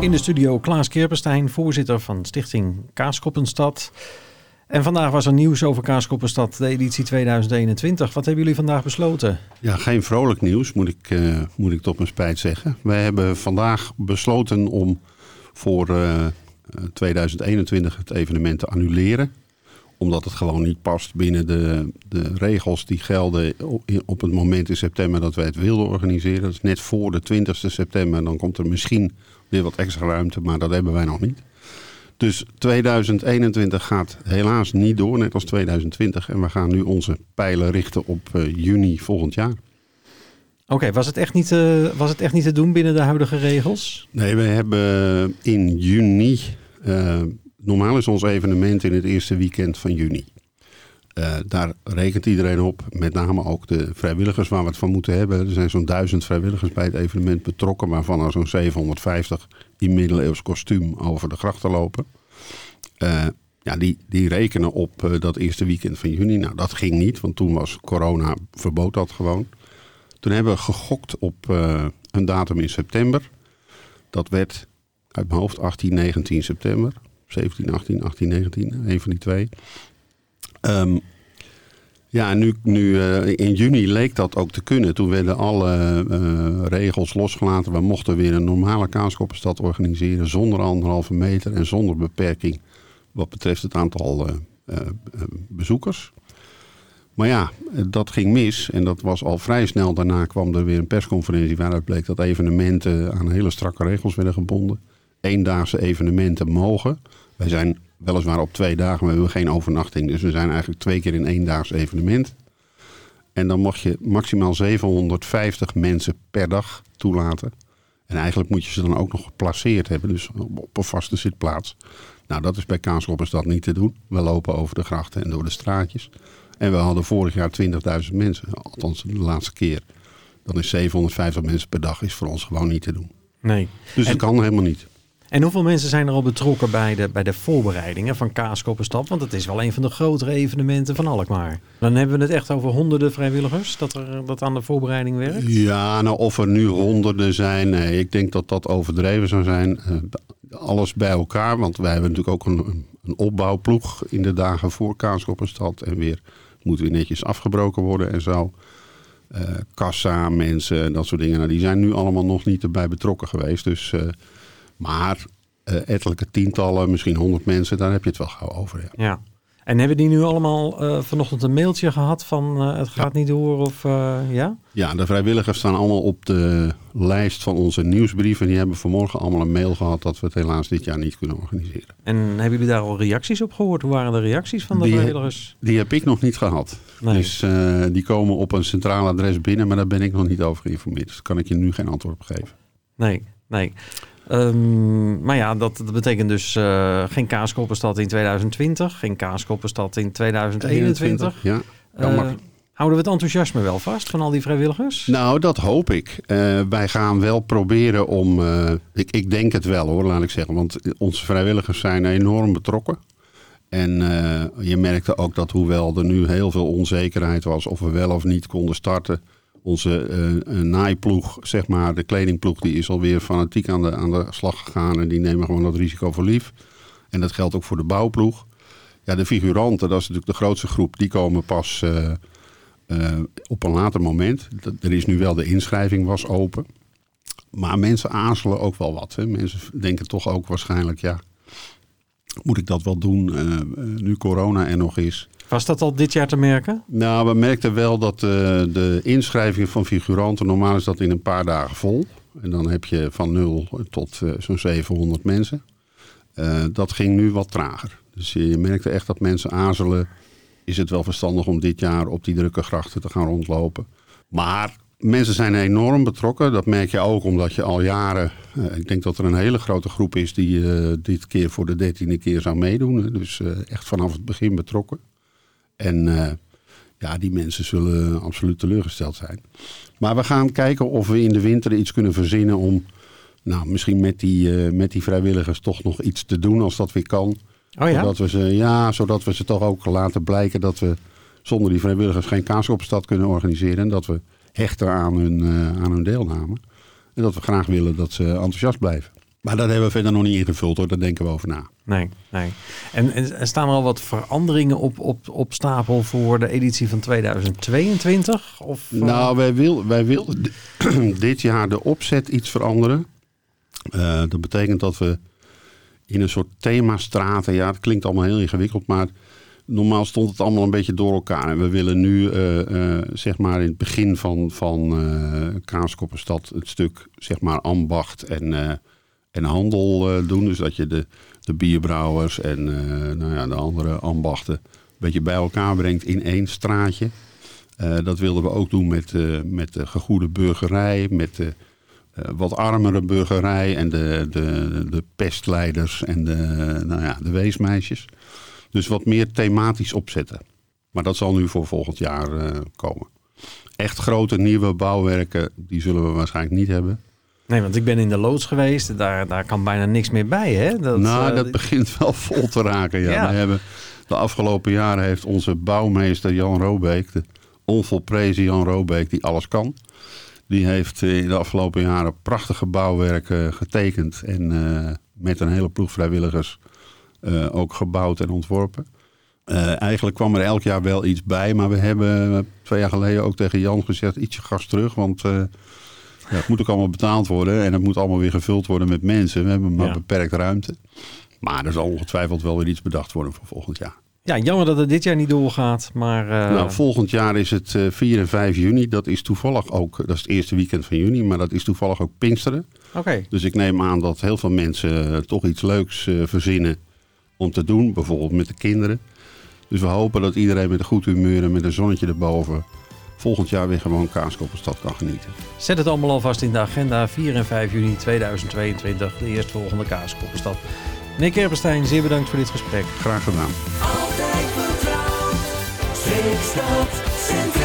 In de studio Klaas Kerpenstein, voorzitter van Stichting Kaaskoppenstad. En vandaag was er nieuws over Kaaskoppenstad, de editie 2021. Wat hebben jullie vandaag besloten? Ja, geen vrolijk nieuws, moet ik, uh, moet ik tot mijn spijt zeggen. Wij hebben vandaag besloten om voor uh, 2021 het evenement te annuleren omdat het gewoon niet past binnen de, de regels die gelden op het moment in september dat wij het wilden organiseren. Dat is net voor de 20 september. Dan komt er misschien weer wat extra ruimte, maar dat hebben wij nog niet. Dus 2021 gaat helaas niet door, net als 2020. En we gaan nu onze pijlen richten op uh, juni volgend jaar. Oké, was, het echt niet, uh, was het echt niet te doen binnen de huidige regels? Nee, we hebben in juni uh, normaal is ons evenement in het eerste weekend van juni. Uh, daar rekent iedereen op, met name ook de vrijwilligers waar we het van moeten hebben. Er zijn zo'n duizend vrijwilligers bij het evenement betrokken, waarvan er zo'n 750 in middeleeuws kostuum over de grachten lopen. Uh, ja, die, die rekenen op uh, dat eerste weekend van juni. Nou, dat ging niet, want toen was corona, verbood dat gewoon. Toen hebben we gegokt op een datum in september. Dat werd uit mijn hoofd 18, 19 september. 17, 18, 18, 19, een van die twee. Um, ja, nu, nu uh, in juni leek dat ook te kunnen. Toen werden alle uh, regels losgelaten. We mochten weer een normale kaaskoppenstad organiseren zonder anderhalve meter en zonder beperking wat betreft het aantal uh, bezoekers. Maar ja, dat ging mis en dat was al vrij snel. Daarna kwam er weer een persconferentie waaruit bleek dat evenementen aan hele strakke regels werden gebonden. Eendaagse evenementen mogen. Wij zijn weliswaar op twee dagen, maar we hebben geen overnachting. Dus we zijn eigenlijk twee keer in één daags evenement. En dan mag je maximaal 750 mensen per dag toelaten. En eigenlijk moet je ze dan ook nog geplaceerd hebben, dus op een vaste zitplaats. Nou, dat is bij Kaasloppers niet te doen. We lopen over de grachten en door de straatjes. En we hadden vorig jaar 20.000 mensen, althans de laatste keer. Dan is 750 mensen per dag is voor ons gewoon niet te doen. Nee. Dus dat kan helemaal niet. En hoeveel mensen zijn er al betrokken bij de, bij de voorbereidingen van Kaaskoppenstad? Want het is wel een van de grotere evenementen van Alkmaar. Dan hebben we het echt over honderden vrijwilligers dat, er, dat aan de voorbereiding werkt? Ja, nou of er nu honderden zijn, nee, ik denk dat dat overdreven zou zijn. Uh, alles bij elkaar, want wij hebben natuurlijk ook een, een opbouwploeg in de dagen voor Kaaskoppenstad. En weer moet weer netjes afgebroken worden en zo. Uh, kassa, mensen en dat soort dingen. Nou, die zijn nu allemaal nog niet erbij betrokken geweest. Dus... maar uh, ettelijke tientallen, misschien honderd mensen, daar heb je het wel gauw over. Ja. ja. En hebben die nu allemaal uh, vanochtend een mailtje gehad van uh, het gaat ja. niet door of ja? Ja, de vrijwilligers staan allemaal op de lijst van onze nieuwsbrief. En die hebben vanmorgen allemaal een mail gehad dat we het helaas dit jaar niet kunnen organiseren. En hebben jullie daar al reacties op gehoord? Hoe waren de reacties van de die, vrijwilligers? Die heb ik nog niet gehad. Nee. Dus die komen op een centraal adres binnen, maar daar ben ik nog niet over geïnformeerd. Dus daar kan ik je nu geen antwoord op geven. Nee, nee. Um, maar ja, dat, dat betekent dus uh, geen kaaskoppenstad in 2020, geen kaaskoppenstad in 2021. 21, ja. Uh, houden we het enthousiasme wel vast van al die vrijwilligers? Nou, dat hoop ik. Uh, wij gaan wel proberen om. ik, ik denk het wel hoor, laat ik zeggen. Want onze vrijwilligers zijn enorm betrokken. En je merkte ook dat, hoewel er nu heel veel onzekerheid was of we wel of niet konden starten onze uh, naaiploeg, zeg maar, de kledingploeg, die is alweer fanatiek aan de, aan de slag gegaan. En die nemen gewoon dat risico voor lief. En dat geldt ook voor de bouwploeg. Ja, de figuranten, dat is natuurlijk de grootste groep, die komen pas uh, uh, op een later moment. Er is nu wel de inschrijving was open. Maar mensen aarzelen ook wel wat. Hè. Mensen denken toch ook waarschijnlijk, ja, moet ik dat wel doen nu corona er nog is? Was dat al dit jaar te merken? Nou, we merkten wel dat uh, de inschrijving van figuranten, normaal is dat in een paar dagen vol. En dan heb je van 0 tot uh, zo'n 700 mensen. Uh, dat ging nu wat trager. Dus je merkte echt dat mensen aarzelen. Is het wel verstandig om dit jaar op die drukke grachten te gaan rondlopen? Maar mensen zijn enorm betrokken. Dat merk je ook omdat je al jaren... ik denk dat er een hele grote groep is die dit keer voor de dertiende keer zou meedoen. Dus echt vanaf het begin betrokken. En uh, ja, die mensen zullen absoluut teleurgesteld zijn. Maar we gaan kijken of we in de winter iets kunnen verzinnen om nou, misschien met die, uh, met die vrijwilligers toch nog iets te doen als dat weer kan. Oh ja? Zodat we ze, ja, zodat we ze toch ook laten blijken dat we zonder die vrijwilligers geen kaaskopstad kunnen organiseren. En dat we hechten aan hun, uh, aan hun deelname. En dat we graag willen dat ze enthousiast blijven. Maar daar hebben we verder nog niet ingevuld hoor, daar denken we over na. Nee, nee. En, en staan er al wat veranderingen op, op, op stapel voor de editie van 2022? Of, uh... Nou, wij, wil, wij wilden dit jaar de opzet iets veranderen. Uh, dat betekent dat we in een soort themastraten, ja, het klinkt allemaal heel ingewikkeld, maar normaal stond het allemaal een beetje door elkaar. En we willen nu, uh, zeg maar, in het begin van, van Kaaskoppenstad het stuk, zeg maar, ambacht en en handel uh, doen. Dus dat je de, de bierbrouwers en uh, nou ja, de andere ambachten een beetje bij elkaar brengt in één straatje. Uh, dat wilden we ook doen met, met de gegoede burgerij, met de wat armere burgerij en de, de, de pestleiders en de, nou ja, de weesmeisjes. Dus wat meer thematisch opzetten. Maar dat zal nu voor volgend jaar komen. Echt grote nieuwe bouwwerken, die zullen we waarschijnlijk niet hebben. Nee, want ik ben in de loods geweest. Daar, daar kan bijna niks meer bij, hè? Dat, nou, uh, dat begint wel vol te raken, ja. ja. We hebben, de afgelopen jaren heeft onze bouwmeester Jan Robeek... de onvolprezen Jan Robeek, die alles kan... die heeft in de afgelopen jaren prachtige bouwwerken getekend... en uh, met een hele ploeg vrijwilligers uh, ook gebouwd en ontworpen. eigenlijk kwam er elk jaar wel iets bij... maar we hebben twee jaar geleden ook tegen Jan gezegd... ietsje gas terug, want ja, het moet ook allemaal betaald worden en het moet allemaal weer gevuld worden met mensen. We hebben maar ja. beperkt ruimte. Maar er zal ongetwijfeld wel weer iets bedacht worden voor volgend jaar. Ja, jammer dat het dit jaar niet doorgaat, maar... Uh... Nou, volgend jaar is het uh, 4 en 5 juni. Dat is toevallig ook, dat is het eerste weekend van juni, maar dat is toevallig ook Pinksteren. Oké. Okay. Dus ik neem aan dat heel veel mensen uh, toch iets leuks uh, verzinnen om te doen. Bijvoorbeeld met de kinderen. Dus we hopen dat iedereen met een goed humeur en met een zonnetje erboven volgend jaar weer gewoon Kaaskoppenstad kan genieten. Zet het allemaal alvast in de agenda. 4 en 5 juni 2022, de eerstvolgende Kaaskoppenstad. Meneer Kerpenstein, zeer bedankt voor dit gesprek. Graag gedaan. Altijd vertrouwd, Streekstad Centraal.